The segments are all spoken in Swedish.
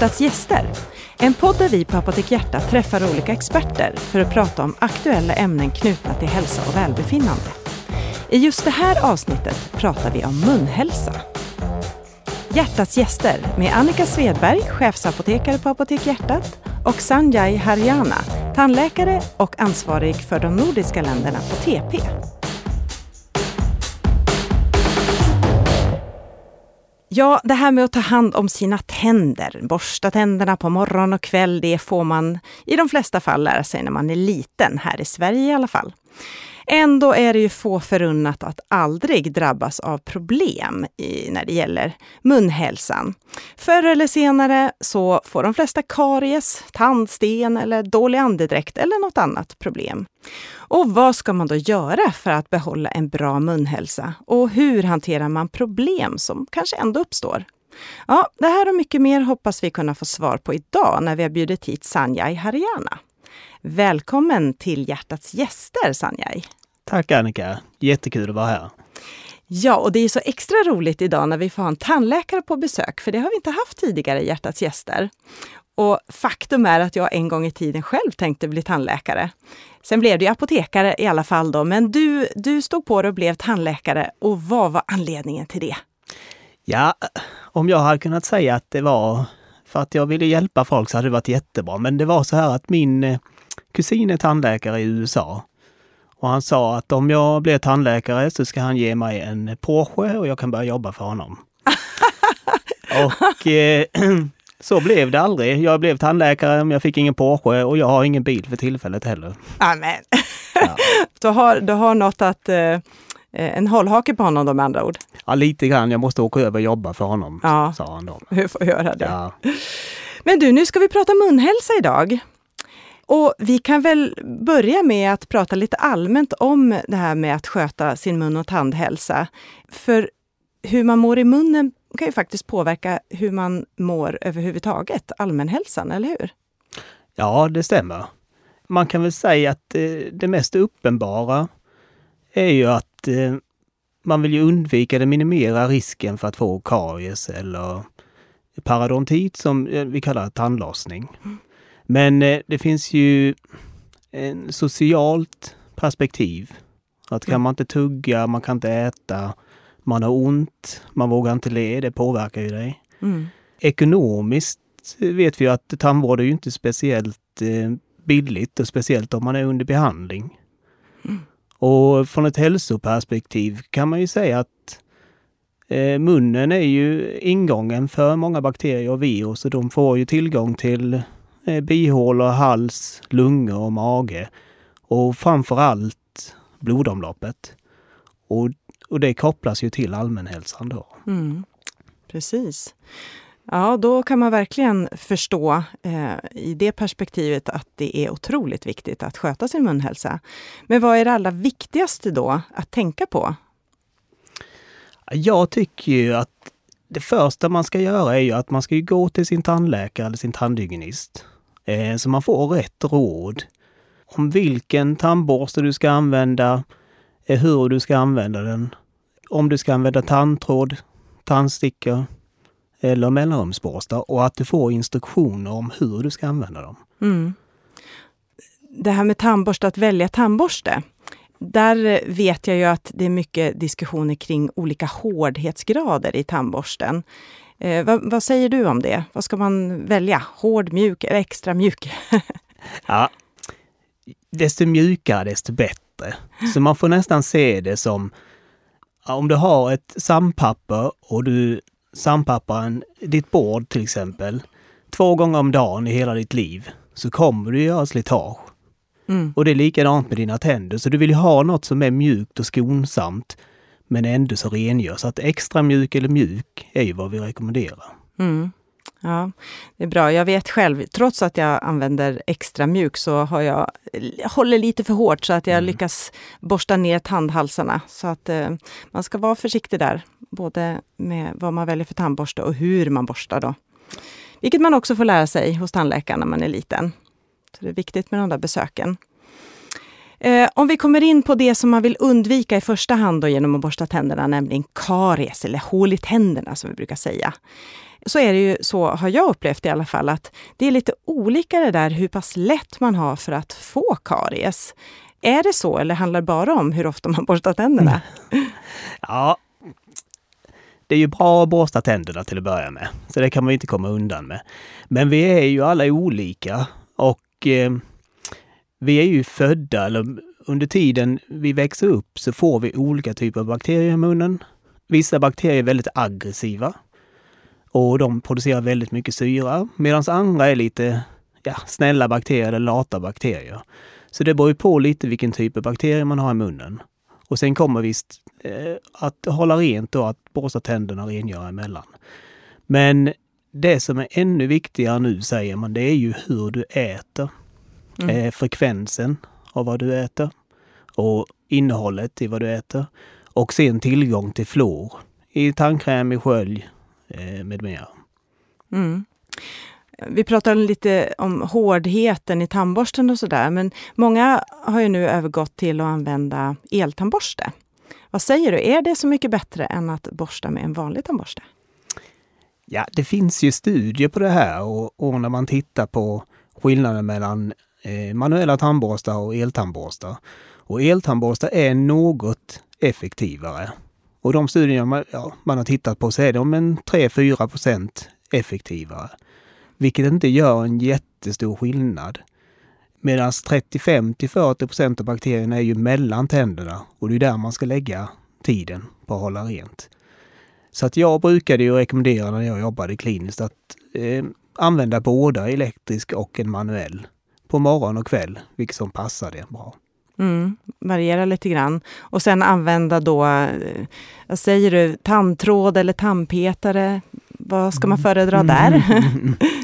Hjärtats gäster. En podd där vi på Apotek Hjärta träffar olika experter för att prata om aktuella ämnen knutna till hälsa och välbefinnande. I just det här avsnittet pratar vi om munhälsa. Hjärtats gäster med Annika Svedberg, chefsapotekare på Apotek Hjärtat och Sanjay Haryana, tandläkare och ansvarig för de nordiska länderna på TP. Ja, det här med att ta hand om sina tänder, borsta tänderna på morgon och kväll, det får man i de flesta fall lära sig när man är liten, här i Sverige i alla fall. Ändå är det ju få förunnat att aldrig drabbas av problem i, när det gäller munhälsan. Förr eller senare så får de flesta karies, tandsten eller dålig andedräkt eller något annat problem. Och vad ska man då göra för att behålla en bra munhälsa? Och hur hanterar man problem som kanske ändå uppstår? Ja, det här och mycket mer hoppas vi kunna få svar på idag när vi har bjudit hit Sanjay Haryana. Välkommen till Hjärtats gäster, Sanjay. Tack Annika! Jättekul att vara här. Ja, och det är så extra roligt idag när vi får ha en tandläkare på besök, för det har vi inte haft tidigare i Hjärtats gäster. Och faktum är att jag en gång i tiden själv tänkte bli tandläkare. Sen blev det apotekare i alla fall då, men du, du stod på det och blev tandläkare. Och vad var anledningen till det? Ja, om jag hade kunnat säga att det var för att jag ville hjälpa folk så hade det varit jättebra. Men det var så här att min eh, kusin är tandläkare i USA. Och han sa att om jag blir tandläkare så ska han ge mig en Porsche och jag kan börja jobba för honom. och eh, så blev det aldrig. Jag blev tandläkare men jag fick ingen Porsche och jag har ingen bil för tillfället heller. Amen. Ja. du, har, du har något att eh, en hållhake på honom då med andra ord? Ja, lite grann. Jag måste åka över och jobba för honom, ja. sa han då. Du får göra det. Ja. Men du, nu ska vi prata munhälsa idag. Och vi kan väl börja med att prata lite allmänt om det här med att sköta sin mun och tandhälsa. För hur man mår i munnen kan ju faktiskt påverka hur man mår överhuvudtaget, allmänhälsan, eller hur? Ja, det stämmer. Man kan väl säga att eh, det mest uppenbara är ju att eh, man vill ju undvika eller minimera risken för att få karies eller parodontit som eh, vi kallar tandlossning. Mm. Men eh, det finns ju en socialt perspektiv. Att kan mm. man inte tugga, man kan inte äta, man har ont, man vågar inte le, det påverkar ju dig. Mm. Ekonomiskt vet vi att tandvård är ju inte speciellt eh, billigt och speciellt om man är under behandling. Mm. Och från ett hälsoperspektiv kan man ju säga att eh, munnen är ju ingången för många bakterier och virus och de får ju tillgång till eh, bihålor, hals, lungor och mage. Och framför allt blodomloppet. Och, och det kopplas ju till allmänhälsan då. Mm, precis. Ja, då kan man verkligen förstå eh, i det perspektivet att det är otroligt viktigt att sköta sin munhälsa. Men vad är det allra viktigaste då att tänka på? Jag tycker ju att det första man ska göra är ju att man ska gå till sin tandläkare eller sin tandhygienist. Eh, så man får rätt råd om vilken tandborste du ska använda, eh, hur du ska använda den, om du ska använda tandtråd, tandstickor eller mellanrumsborstar och att du får instruktioner om hur du ska använda dem. Mm. Det här med tandborste, att välja tandborste. Där vet jag ju att det är mycket diskussioner kring olika hårdhetsgrader i tandborsten. Eh, vad, vad, säger du om det? Vad ska man välja? Hård, mjuk eller extra mjuk? ja, desto mjukare desto bättre. Så man får nästan se det som om du har ett sandpapper och du sandpappar en, ditt bord till exempel två gånger om dagen i hela ditt liv så kommer du göra slitage. Mm. Och det är likadant med dina tänder. Så du vill ha något som är mjukt och skonsamt men ändå så rengör. Så att extra mjuk eller mjuk är ju vad vi rekommenderar. Mm. Ja, det är bra. Jag vet själv, trots att jag använder extra mjuk så har jag, jag håller lite för hårt så att jag mm. lyckas borsta ner tandhalsarna. Så att eh, man ska vara försiktig där, både med vad man väljer för tandborste och hur man borstar. Då. Vilket man också får lära sig hos tandläkaren när man är liten. Så det är viktigt med de där besöken. Eh, om vi kommer in på det som man vill undvika i första hand då genom att borsta tänderna, nämligen karies eller hål i tänderna som vi brukar säga. så är det ju så, har jag upplevt i alla fall, att det är lite olika det där hur pass lätt man har för att få karies. Är det så eller handlar det bara om hur ofta man borstar tänderna? Ja, det är ju bra att borsta tänderna till att börja med, så det kan man ju inte komma undan med. Men vi är ju alla olika och eh, vi är ju födda, eller under tiden vi växer upp så får vi olika typer av bakterier i munnen. Vissa bakterier är väldigt aggressiva och de producerar väldigt mycket syra medan andra är lite ja, snälla bakterier eller lata bakterier. Så det beror ju på lite vilken typ av bakterier man har i munnen. Och sen kommer visst eh, att hålla rent och att borsta tänderna och rengöra emellan. Men det som är ännu viktigare nu säger man, det är ju hur du äter. Mm. Eh, frekvensen av vad du äter och innehållet i vad du äter. Och sen tillgång till fluor i tandkräm, i skölj eh, med mera. Mm. Vi pratade lite om hårdheten i tandborsten och sådär, men många har ju nu övergått till att använda eltandborste. Vad säger du, är det så mycket bättre än att borsta med en vanlig tandborste? Ja, det finns ju studier på det här och, och när man tittar på skillnaden mellan Eh, manuella tandborstar och eltandborstar. Och eltandborstar är något effektivare. Och de studier man, ja, man har tittat på så är de en 3-4 procent effektivare. Vilket inte gör en jättestor skillnad. Medan 35 till 40 procent av bakterierna är ju mellan tänderna och det är där man ska lägga tiden på att hålla rent. Så att jag brukade ju rekommendera när jag jobbade kliniskt att eh, använda båda elektrisk och en manuell på morgon och kväll, vilket som passar det bra. Mm, variera lite grann. Och sen använda då, eh, vad säger du, tandtråd eller tandpetare? Vad ska man föredra där?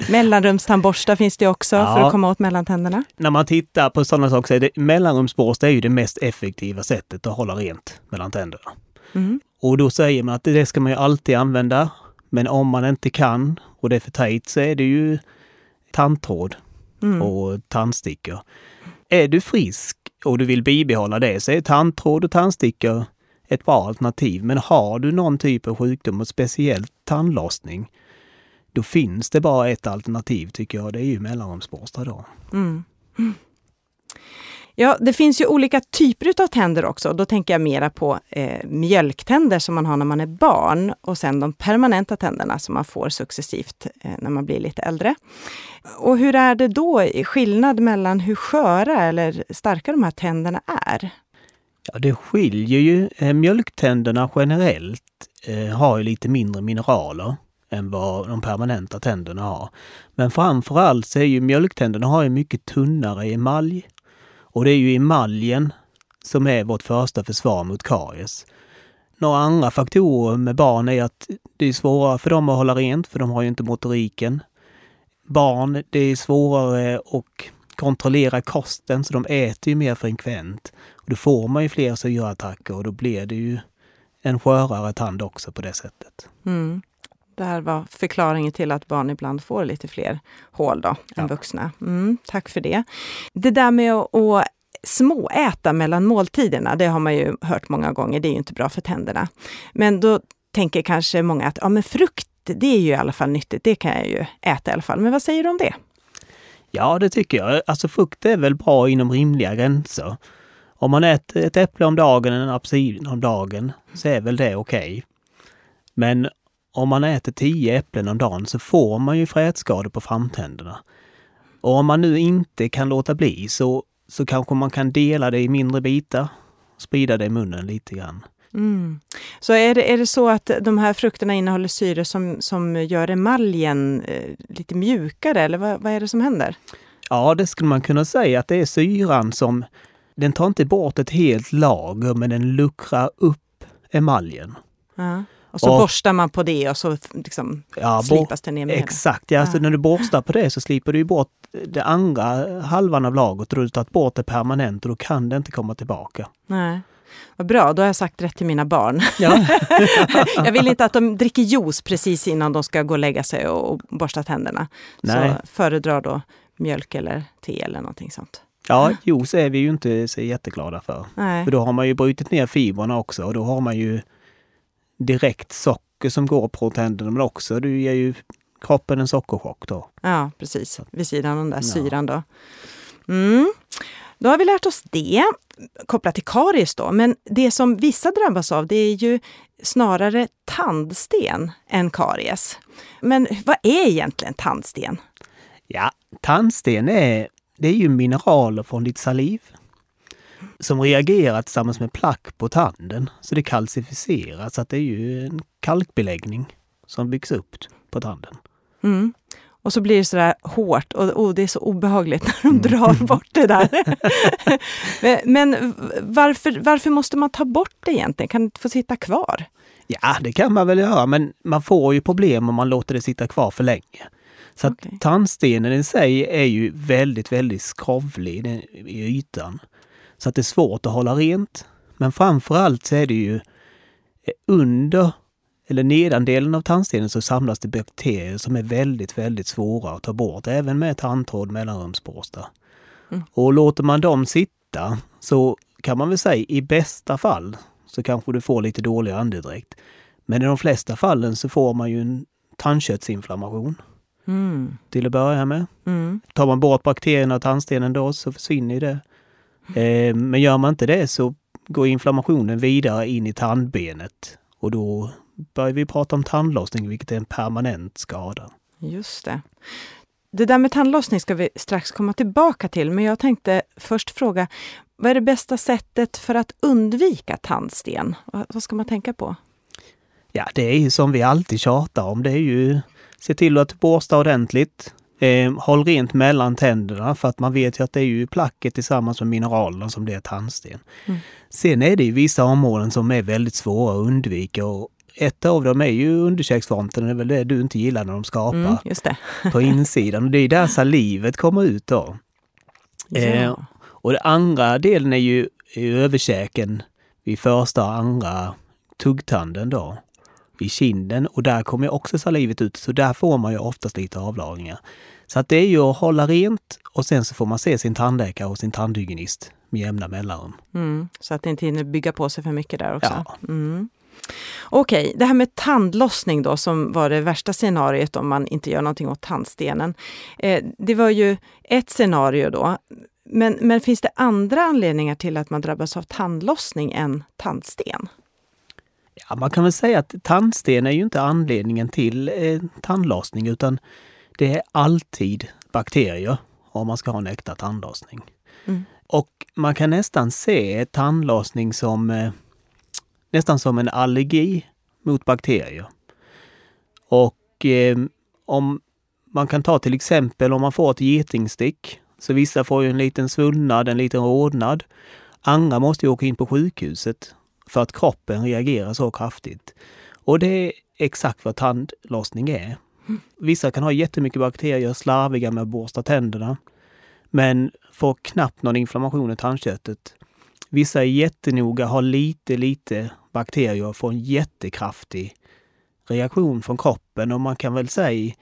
Mellanrumstandborstar finns det också ja. för att komma åt mellantänderna. När man tittar på sådana saker så är det mellanrumsborste är ju det mest effektiva sättet att hålla rent mellan tänderna. Mm. Och då säger man att det ska man ju alltid använda. Men om man inte kan och det är för tajt så är det ju tandtråd mm. och tandstickor. Är du frisk och du vill bibehålla det så är tandtråd och tandstickor ett bra alternativ. Men har du någon typ av sjukdom och speciellt tandlossning, då finns det bara ett alternativ tycker jag. Det är ju mellanrumsborstar då. Mm. Ja, det finns ju olika typer av tänder också. Då tänker jag mera på eh, mjölktänder som man har när man är barn och sen de permanenta tänderna som man får successivt eh, när man blir lite äldre. Och hur är det då, skillnad mellan hur sköra eller starka de här tänderna är? Ja, det skiljer ju. Eh, mjölktänderna generellt eh, har ju lite mindre mineraler än vad de permanenta tänderna har. Men framförallt så är ju mjölktänderna har ju mycket tunnare emalj. Och det är ju emaljen som är vårt första försvar mot karies. Några andra faktorer med barn är att det är svårare för dem att hålla rent, för de har ju inte motoriken. Barn, det är svårare att kontrollera kosten, så de äter ju mer frekvent. Och då får man ju fler syraattacker och då blir det ju en skörare tand också på det sättet. Mm. Det här var förklaringen till att barn ibland får lite fler hål då, ja. än vuxna. Mm, tack för det. Det där med att småäta mellan måltiderna, det har man ju hört många gånger, det är ju inte bra för tänderna. Men då tänker kanske många att ja, men frukt, det är ju i alla fall nyttigt, det kan jag ju äta i alla fall. Men vad säger du om det? Ja, det tycker jag. Alltså frukt är väl bra inom rimliga gränser. Om man äter ett äpple om dagen, en apelsin om dagen, så är väl det okej. Okay. Men om man äter tio äpplen om dagen så får man ju frätskador på framtänderna. Och om man nu inte kan låta bli så, så kanske man kan dela det i mindre bitar, sprida det i munnen lite grann. Mm. Så är det, är det så att de här frukterna innehåller syre som, som gör emaljen eh, lite mjukare, eller vad, vad är det som händer? Ja, det skulle man kunna säga att det är syran som den tar inte bort ett helt lager, men den luckrar upp emaljen. Ja. Och så och, borstar man på det och så liksom ja, slipas det ner med Exakt, ja, ja. Så när du borstar på det så slipper du bort det andra halvan av lagret och du har tagit bort det permanent och då kan det inte komma tillbaka. Nej. Vad bra, då har jag sagt rätt till mina barn. Ja. jag vill inte att de dricker juice precis innan de ska gå och lägga sig och borsta tänderna. Nej. Så föredrar då mjölk eller te eller någonting sånt. Ja, juice är vi ju inte så jätteglada för. Nej. För då har man ju brutit ner fibrerna också och då har man ju direkt socker som går på tänderna men också du ger ju kroppen en sockerchock då. Ja, precis. Vid sidan av den där ja. syran då. Mm. Då har vi lärt oss det, kopplat till karies då. Men det som vissa drabbas av det är ju snarare tandsten än karies. Men vad är egentligen tandsten? Ja, tandsten är, det är ju mineraler från ditt saliv som reagerar tillsammans med plack på tanden. Så det kalcificeras, så att det är ju en kalkbeläggning som byggs upp på tanden. Mm. Och så blir det sådär hårt och oh, det är så obehagligt när de mm. drar bort det där. Men varför, varför måste man ta bort det egentligen? Kan det få sitta kvar? Ja, det kan man väl göra, men man får ju problem om man låter det sitta kvar för länge. Så okay. tandstenen i sig är ju väldigt, väldigt skrovlig i ytan. Så att det är svårt att hålla rent. Men framförallt så är det ju eh, under eller nedandelen av tandstenen så samlas det bakterier som är väldigt, väldigt svåra att ta bort, även med tandtråd, mellanrumsborstar. Mm. Och låter man dem sitta så kan man väl säga i bästa fall så kanske du får lite dålig andedräkt. Men i de flesta fallen så får man ju en tandköttsinflammation. Mm. Till att börja med. Mm. Tar man bort bakterierna och tandstenen då så försvinner det. Eh, men gör man inte det så går inflammationen vidare in i tandbenet och då börjar vi prata om tandlossning, vilket är en permanent skada. Just det. Det där med tandlossning ska vi strax komma tillbaka till, men jag tänkte först fråga, vad är det bästa sättet för att undvika tandsten? Vad ska man tänka på? Ja, det är ju som vi alltid tjatar om. Det är ju se till att borsta ordentligt. Eh, håll rent mellan tänderna för att man vet ju att det är ju placket tillsammans med mineralerna som blir tandsten. Mm. Sen är det ju vissa områden som är väldigt svåra att undvika och ett av dem är ju underkäksfronten, det är väl det du inte gillar när de skapar mm, på insidan. Och det är där salivet kommer ut då. Ja. Eh, och den andra delen är ju, är ju överkäken vid första och andra tuggtanden då i kinden och där kommer också salivet ut. Så där får man ju oftast lite avlagringar. Så att det är ju att hålla rent och sen så får man se sin tandläkare och sin tandhygienist med jämna mellanrum. Mm, så att det inte hinner bygga på sig för mycket där också. Ja. Mm. Okej, okay, det här med tandlossning då som var det värsta scenariot om man inte gör någonting åt tandstenen. Eh, det var ju ett scenario då. Men, men finns det andra anledningar till att man drabbas av tandlossning än tandsten? Ja, man kan väl säga att tandsten är ju inte anledningen till eh, tandlossning utan det är alltid bakterier om man ska ha en äkta tandlossning. Mm. Och man kan nästan se tandlossning som eh, nästan som en allergi mot bakterier. Och eh, om man kan ta till exempel om man får ett getingstick, så vissa får ju en liten svullnad, en liten rodnad. Andra måste ju åka in på sjukhuset för att kroppen reagerar så kraftigt. Och det är exakt vad tandlossning är. Vissa kan ha jättemycket bakterier, slarviga med att borsta tänderna, men får knappt någon inflammation i tandköttet. Vissa är jättenoga, har lite, lite bakterier och får en jättekraftig reaktion från kroppen och man kan väl säga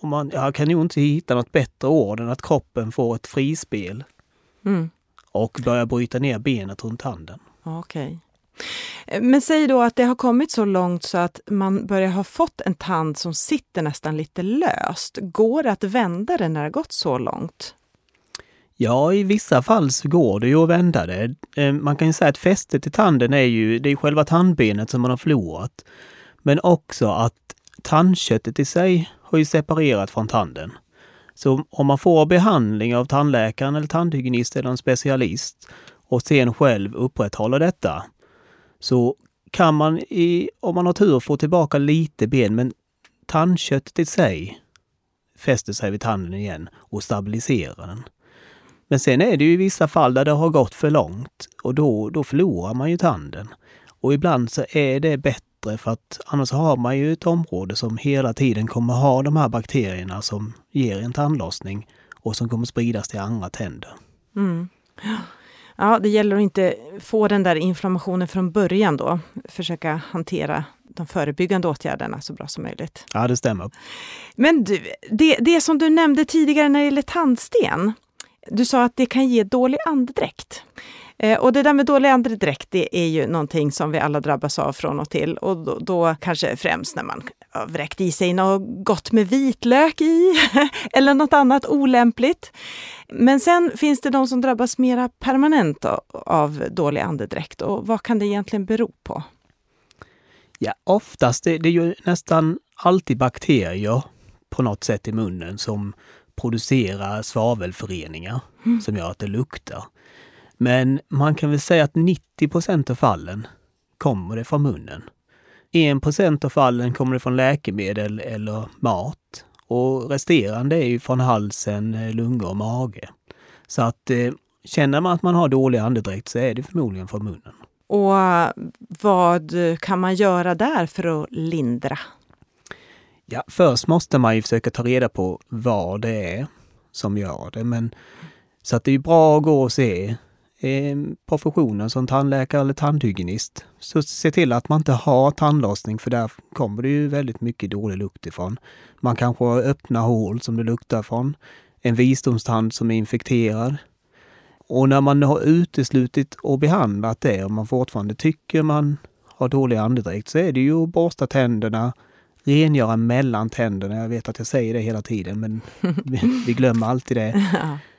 om man, jag kan nog inte hitta något bättre ord än att kroppen får ett frispel mm. och börjar bryta ner benet runt tanden. Okej. Okay. Men säg då att det har kommit så långt så att man börjar ha fått en tand som sitter nästan lite löst. Går det att vända det när det gått så långt? Ja, i vissa fall så går det ju att vända det. Eh, man kan ju säga att fästet i tanden är ju, det är själva tandbenet som man har förlorat. Men också att tandköttet i sig har ju separerat från tanden. Så om man får behandling av tandläkaren eller tandhygienist eller en specialist och sen själv upprätthåller detta så kan man, i, om man har tur, få tillbaka lite ben men tandköttet i sig fäster sig vid tanden igen och stabiliserar den. Men sen är det ju i vissa fall där det har gått för långt och då, då förlorar man ju tanden. Och ibland så är det bättre för att annars har man ju ett område som hela tiden kommer ha de här bakterierna som ger en tandlossning och som kommer spridas till andra tänder. Mm. Ja, det gäller att inte få den där inflammationen från början då. Försöka hantera de förebyggande åtgärderna så bra som möjligt. Ja, det stämmer. Men du, det, det som du nämnde tidigare när det gäller tandsten, du sa att det kan ge dålig andedräkt. Eh, och det där med dålig andedräkt, det är ju någonting som vi alla drabbas av från och till. Och då, då kanske främst när man har vräkt i sig något gott med vitlök i, eller något annat olämpligt. Men sen finns det de som drabbas mera permanent av dålig andedräkt. Och vad kan det egentligen bero på? Ja, oftast det, det är ju nästan alltid bakterier på något sätt i munnen som producerar svavelföreningar mm. som gör att det luktar. Men man kan väl säga att 90% av fallen kommer det från munnen. 1% av fallen kommer det från läkemedel eller mat. Och resterande är ju från halsen, lungor och mage. Så att eh, känner man att man har dålig andedräkt så är det förmodligen från munnen. Och vad kan man göra där för att lindra? Ja, först måste man ju försöka ta reda på vad det är som gör det. Men, så att det är bra att gå och se eh, professionen som tandläkare eller tandhygienist. Så se till att man inte har tandlossning för där kommer det ju väldigt mycket dålig lukt ifrån. Man kanske har öppna hål som det luktar från. En visdomstand som är infekterad. Och när man har uteslutit och behandlat det och man fortfarande tycker man har dålig andedräkt så är det ju att borsta tänderna, rengöra mellan tänderna. Jag vet att jag säger det hela tiden men vi, vi glömmer alltid det.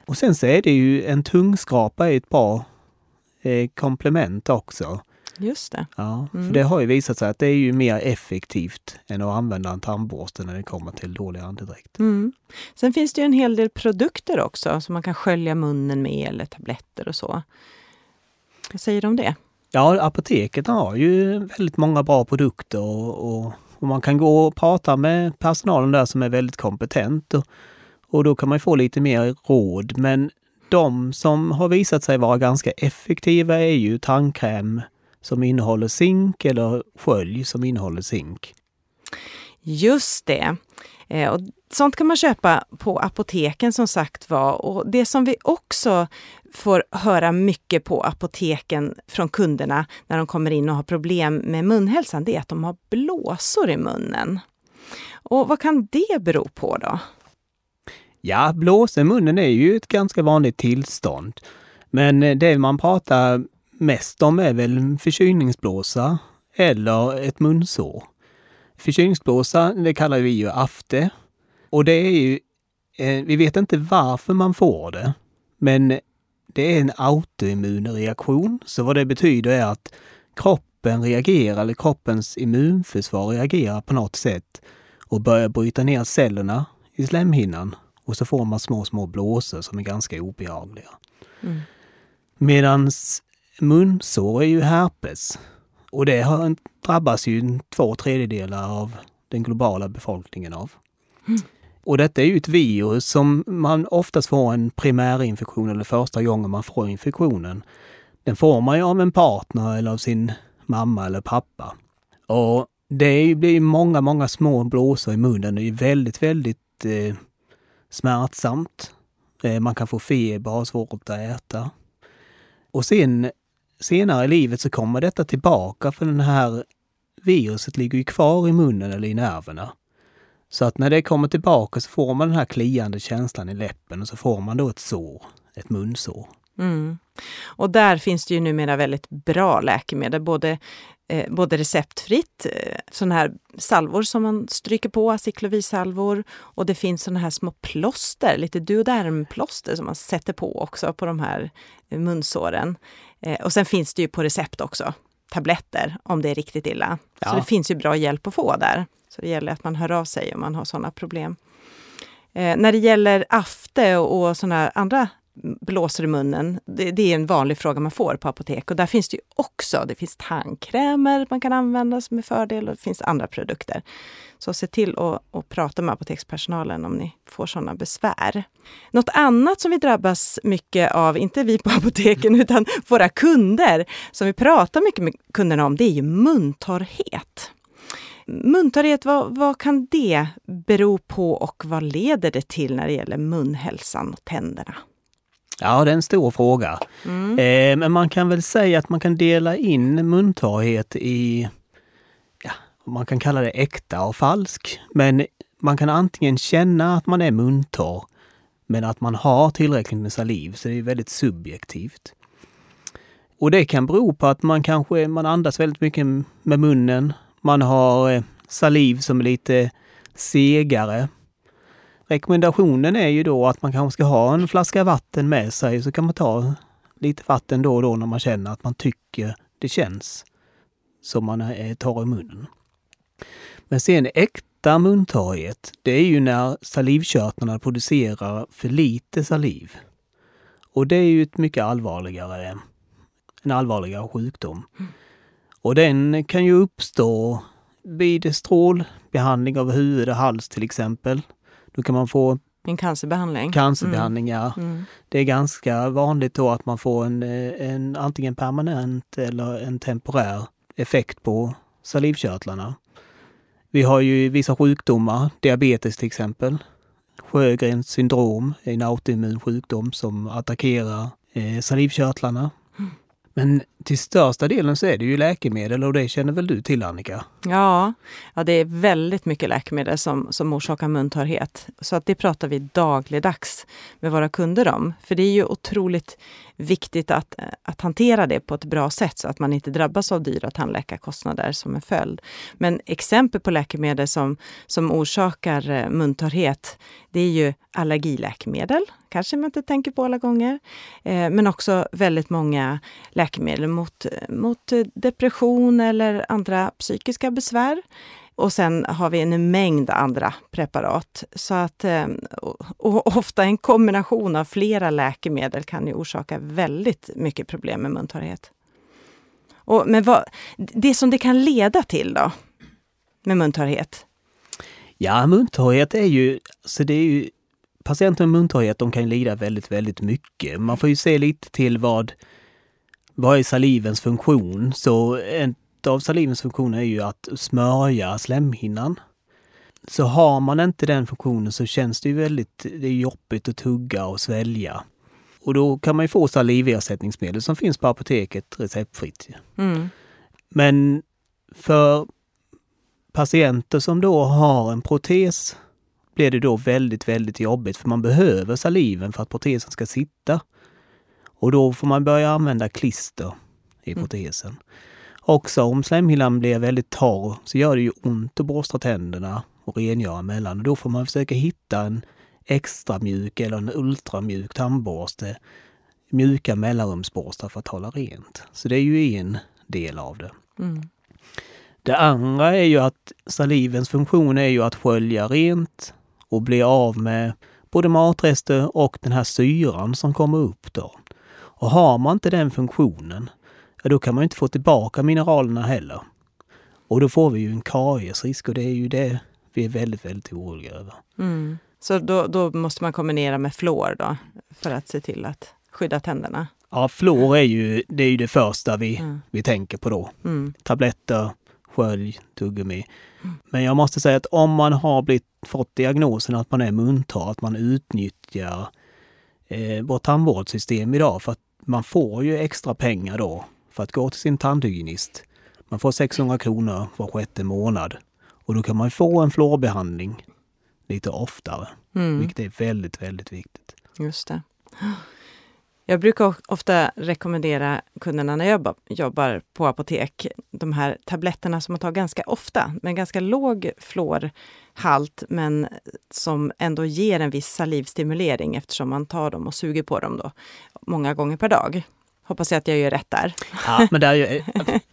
Och sen så är det ju en tungskrapa är ett bra eh, komplement också. Just det. Ja, mm. för det har ju visat sig att det är ju mer effektivt än att använda en tandborste när det kommer till dålig andedräkt. Mm. Sen finns det ju en hel del produkter också som man kan skölja munnen med eller tabletter och så. Vad säger du om det? Ja, apoteket har ju väldigt många bra produkter och, och, och, man kan gå och prata med personalen där som är väldigt kompetent. Och, och då kan man få lite mer råd. Men de som har visat sig vara ganska effektiva är ju tandkräm som innehåller zink eller skölj som innehåller zink. Just det. Eh, och sånt kan man köpa på apoteken som sagt var. Och det som vi också får höra mycket på apoteken från kunderna när de kommer in och har problem med munhälsan, det är att de har blåsor i munnen. Och vad kan det bero på då? Ja, blåsa i munnen är ju ett ganska vanligt tillstånd. Men eh, det man pratar mest om är väl förkylningsblåsa eller ett munsår. Förkylningsblåsa, det kallar vi ju afte. Och det är ju, eh, vi vet inte varför man får det, men det är en autoimmun reaktion. Så vad det betyder är att kroppen reagerar, eller kroppens immunförsvar reagerar på något sätt och börjar bryta ner cellerna i slemhinnan. Och så får man små, små blåsor som är ganska obehagliga. Mm. Medans munsår är ju herpes. Och det har, drabbas ju två tredjedelar av den globala befolkningen av. Mm. Och detta är ju ett virus som man oftast får en primärinfektion eller första gången man får infektionen. Den får man ju av en partner eller av sin mamma eller pappa. Och det blir många, många små blåsor i munnen. Det är väldigt, väldigt eh, smärtsamt. Eh, man kan få feber, ha svårt att äta. Och sen senare i livet så kommer detta tillbaka för den här viruset ligger ju kvar i munnen eller i nerverna. Så att när det kommer tillbaka så får man den här kliande känslan i läppen och så får man då ett sår, ett munsår. Mm. Och där finns det ju numera väldigt bra läkemedel, både, eh, både receptfritt, eh, sådana här salvor som man stryker på, aciklovisalvor, och det finns sådana här små plåster, lite duodermplåster som man sätter på också på de här eh, munsåren. Eh, och sen finns det ju på recept också, tabletter om det är riktigt illa. Ja. Så det finns ju bra hjälp att få där. Så det gäller att man hör av sig om man har sådana problem. Eh, när det gäller afte och, och sådana andra blåser i munnen, det, det, är en vanlig fråga man får på apotek. Och där finns det ju också, det finns tandkrämer man kan använda som är fördel och det finns andra produkter. Så se till att, att prata med apotekspersonalen om ni får sådana besvär. Något annat som vi drabbas mycket av, inte vi på apoteken, utan våra kunder, som vi pratar mycket med kunderna om, det är ju muntorrhet. Muntorrhet, vad, vad kan det bero på och vad leder det till när det gäller munhälsan och tänderna? Ja, det är en stor fråga. Mm. Eh, men man kan väl säga att man kan dela in muntorrhet i, ja, man kan kalla det äkta och falsk. Men man kan antingen känna att man är muntorr, men att man har tillräckligt med saliv, så det är väldigt subjektivt. Och det kan bero på att man kanske man andas väldigt mycket med munnen. Man har eh, saliv som är lite segare. Rekommendationen är ju då att man kanske ska ha en flaska vatten med sig så kan man ta lite vatten då och då när man känner att man tycker det känns som man tar i munnen. Men sen äkta muntorrhet, det är ju när salivkörtlarna producerar för lite saliv. Och det är ju ett mycket allvarligare, en allvarligare sjukdom. Mm. Och den kan ju uppstå vid strålbehandling av huvud och hals till exempel. Då kan man få en cancerbehandling? Cancerbehandling, mm. ja. Mm. Det är ganska vanligt då att man får en, en antingen permanent eller en temporär effekt på salivkörtlarna. Vi har ju vissa sjukdomar, diabetes till exempel. Sjögrens syndrom är en autoimmun sjukdom som attackerar eh, salivkörtlarna. Men till största delen så är det ju läkemedel och det känner väl du till Annika? Ja, ja det är väldigt mycket läkemedel som, som orsakar muntorrhet. Så att det pratar vi dagligdags med våra kunder om. För det är ju otroligt viktigt att, eh, att hantera det på ett bra sätt så att man inte drabbas av dyra tandläkarkostnader som en följd. Men exempel på läkemedel som, som orsakar eh, muntorrhet, det är ju allergiläkemedel, kanske man inte tänker på alla gånger. Eh, men också väldigt många läkemedel mot, mot eh, depression eller andra psykiska besvär. Och sen har vi en mängd andra preparat. Så att, eh, och ofta en kombination av flera läkemedel kan ju orsaka väldigt mycket problem med muntorrhet. Och, men vad, det som det kan leda till då, med muntorrhet? Ja, muntorrhet är ju, så det är ju patienter med muntorrhet, de kan lida väldigt, väldigt mycket. Man får ju se lite till vad, vad är salivens funktion? Så en av salivens funktioner är ju att smörja slemhinnan. Så har man inte den funktionen så känns det ju väldigt det är jobbigt att tugga och svälja. Och då kan man ju få saliversättningsmedel som finns på apoteket receptfritt. Mm. Men för patienter som då har en protes blir det då väldigt, väldigt jobbigt för man behöver saliven för att protesen ska sitta. Och då får man börja använda klister i mm. protesen. Mm. Också om slemhinnan blir väldigt torr så gör det ju ont att borsta tänderna och rengöra mellan. Och då får man försöka hitta en extra mjuk eller en ultramjuk tandborste. Mjuka mellanrumsborstar för att hålla rent. Så det är ju en del av det. Mm. Det andra är ju att salivens funktion är ju att skölja rent och bli av med både matrester och den här syran som kommer upp då. Och har man inte den funktionen, ja då kan man inte få tillbaka mineralerna heller. Och då får vi ju en kariesrisk och det är ju det vi är väldigt, väldigt oroliga över. Mm. Så då, då, måste man kombinera med fluor då, för att se till att skydda tänderna? Ja, fluor är ju det, är ju det första vi, mm. vi tänker på då. Mm. Tabletter, skölj, tuggummi. Mm. Men jag måste säga att om man har blivit, fått diagnosen att man är muntorr, att man utnyttjar eh, vårt tandvårdssystem idag för att man får ju extra pengar då för att gå till sin tandhygienist. Man får 600 kronor var sjätte månad och då kan man få en fluorbehandling lite oftare, mm. vilket är väldigt, väldigt viktigt. Just det. Jag brukar ofta rekommendera kunderna när jag jobbar på apotek, de här tabletterna som man tar ganska ofta, med ganska låg fluorhalt, men som ändå ger en viss salivstimulering eftersom man tar dem och suger på dem då många gånger per dag. Hoppas jag att jag gör rätt där. Ja, men det är ju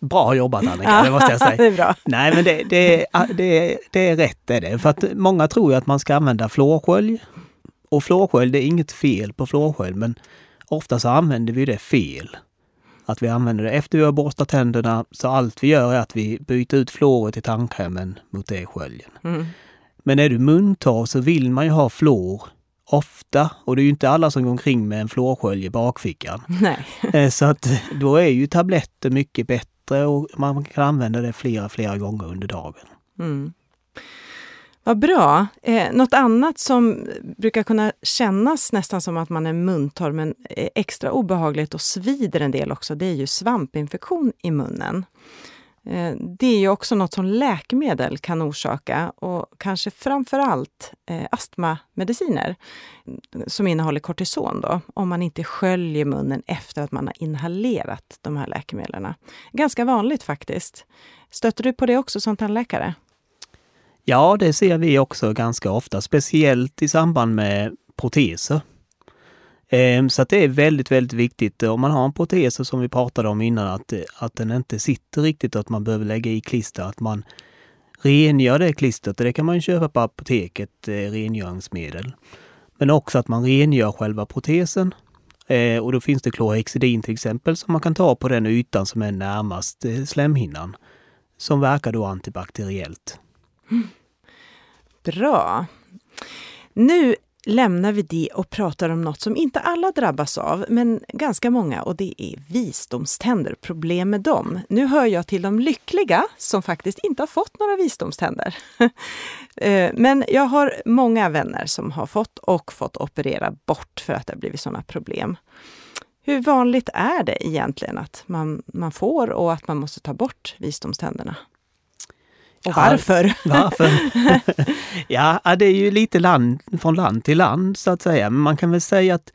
bra jobbat Annika, det måste jag säga. det är bra. Nej, men det, det, det, det är rätt är det. För att många tror ju att man ska använda fluorskölj. Och fluorskölj, det är inget fel på fluorskölj, men ofta så använder vi det fel. Att vi använder det efter vi har borstat tänderna, så allt vi gör är att vi byter ut fluoret i tandkrämen mot det sköljen. Mm. Men är du muntorr så vill man ju ha fluor ofta och det är ju inte alla som går omkring med en fluorskölj i bakfickan. Nej. Eh, så att då är ju tabletter mycket bättre och man kan använda det flera, flera gånger under dagen. Mm. Vad bra. Eh, något annat som brukar kunna kännas nästan som att man är muntorr men är extra obehagligt och svider en del också, det är ju svampinfektion i munnen. Eh, det är ju också något som läkemedel kan orsaka och kanske framför allt eh, astmamediciner eh, som innehåller kortison då, om man inte sköljer munnen efter att man har inhalerat de här läkemedlen. Ganska vanligt faktiskt. Stöter du på det också som tandläkare? Ja, det ser vi också ganska ofta, speciellt i samband med proteser. Ehm, så att det är väldigt, väldigt viktigt om man har en protes som vi pratade om innan, att, att den inte sitter riktigt och att man behöver lägga i klister, att man rengör det klistret. Det kan man köpa på apoteket, eh, rengöringsmedel. Men också att man rengör själva protesen. Eh, och då finns det klorhexidin till exempel som man kan ta på den ytan som är närmast eh, slemhinnan. Som verkar då antibakteriellt. Bra. Nu lämnar vi det och pratar om något som inte alla drabbas av, men ganska många, och det är visdomständer, problem med dem. Nu hör jag till de lyckliga som faktiskt inte har fått några visdomständer. Eh, men jag har många vänner som har fått och fått operera bort för att det har blivit sådana problem. Hur vanligt är det egentligen att man, man får och att man måste ta bort visdomständerna? Och varför? varför? ja, det är ju lite land, från land till land så att säga. Men man kan väl säga att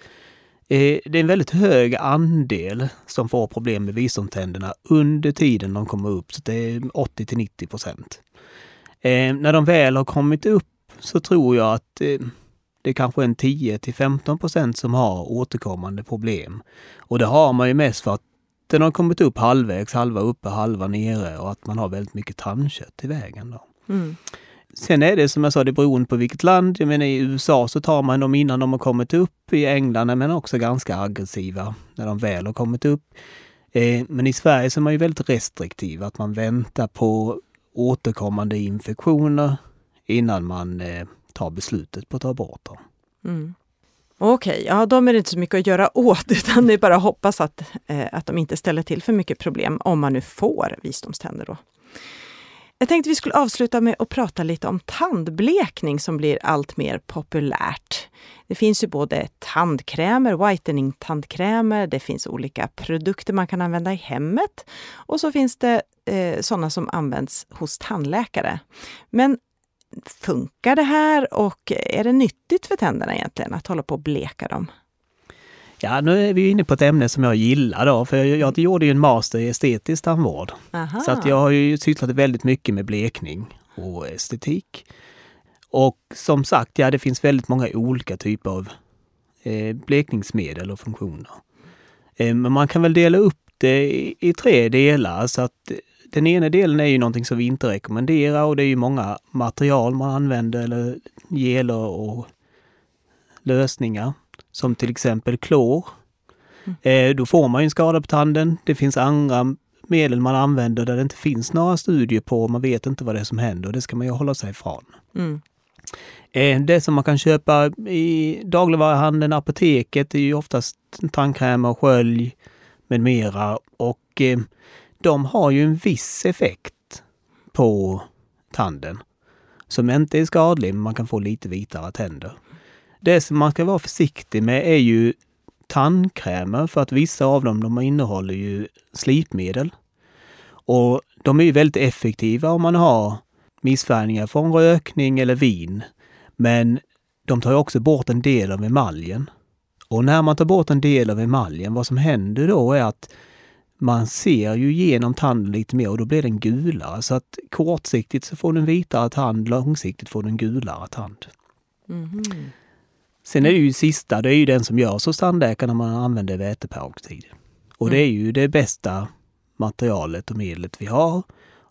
eh, det är en väldigt hög andel som får problem med visdomständerna under tiden de kommer upp. Så det är 80 till 90 procent. Eh, när de väl har kommit upp så tror jag att eh, det är kanske en 10 till 15 procent som har återkommande problem. Och det har man ju mest för att den har kommit upp halvvägs, halva uppe, halva nere och att man har väldigt mycket tandkött i vägen. Då. Mm. Sen är det som jag sa, det beroende på vilket land. Jag menar i USA så tar man dem innan de har kommit upp. I England är man också ganska aggressiva när de väl har kommit upp. Eh, men i Sverige så är man ju väldigt restriktiv, att man väntar på återkommande infektioner innan man eh, tar beslutet på att ta bort dem. Mm. Okej, okay, ja de är det inte så mycket att göra åt utan det är bara att hoppas att, eh, att de inte ställer till för mycket problem om man nu får visdomständer då. Jag tänkte vi skulle avsluta med att prata lite om tandblekning som blir allt mer populärt. Det finns ju både tandkrämer, whitening-tandkrämer, det finns olika produkter man kan använda i hemmet och så finns det eh, sådana som används hos tandläkare. Men funkar det här och är det nyttigt för tänderna egentligen att hålla på och bleka dem? Ja, nu är vi inne på ett ämne som jag gillar då, för jag, jag gjorde ju en master i estetisk tandvård. Aha. Så att jag har ju sysslat väldigt mycket med blekning och estetik. Och som sagt, ja det finns väldigt många olika typer av eh, blekningsmedel och funktioner. Eh, men man kan väl dela upp det i, i tre delar så att den ena delen är ju någonting som vi inte rekommenderar och det är ju många material man använder eller geler och lösningar. Som till exempel klor. Mm. Eh, då får man ju en skada på tanden. Det finns andra medel man använder där det inte finns några studier på. Man vet inte vad det är som händer och det ska man ju hålla sig ifrån. Mm. Eh, det som man kan köpa i dagligvaruhandeln, apoteket, är ju oftast tandkräm och skölj med mera. Och eh, de har ju en viss effekt på tanden som inte är skadlig, men man kan få lite vitare tänder. Det som man ska vara försiktig med är ju tandkrämer för att vissa av dem de innehåller ju slipmedel. Och de är ju väldigt effektiva om man har missfärgningar från rökning eller vin. Men de tar också bort en del av emaljen. Och när man tar bort en del av emaljen, vad som händer då är att man ser ju genom tanden lite mer och då blir den gulare. Så att kortsiktigt så får du en vitare tand, långsiktigt får du en gulare tand. Mm. Sen är det ju sista, det är ju den som görs hos tandläkaren när man använder väteperoxid. Och mm. det är ju det bästa materialet och medlet vi har.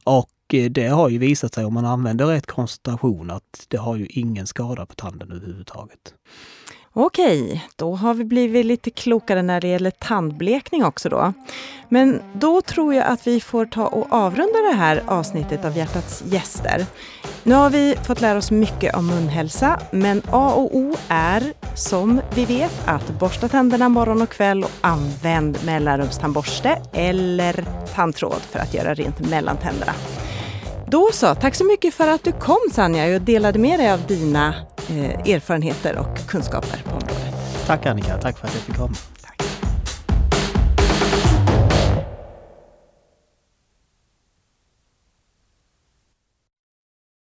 Och eh, det har ju visat sig om man använder rätt koncentration att det har ju ingen skada på tanden överhuvudtaget. Okej, då har vi blivit lite klokare när det gäller tandblekning också då. Men då tror jag att vi får ta och avrunda det här avsnittet av Hjärtats gäster. Nu har vi fått lära oss mycket om munhälsa, men A och O är som vi vet att borsta tänderna morgon och kväll och använd mellanrumstandborste eller tandtråd för att göra rent mellan tänderna. Då så, tack så mycket för att du kom Sanja och delade med dig av dina eh, erfarenheter och kunskaper på området. Tack Annika, tack för att jag fick komma.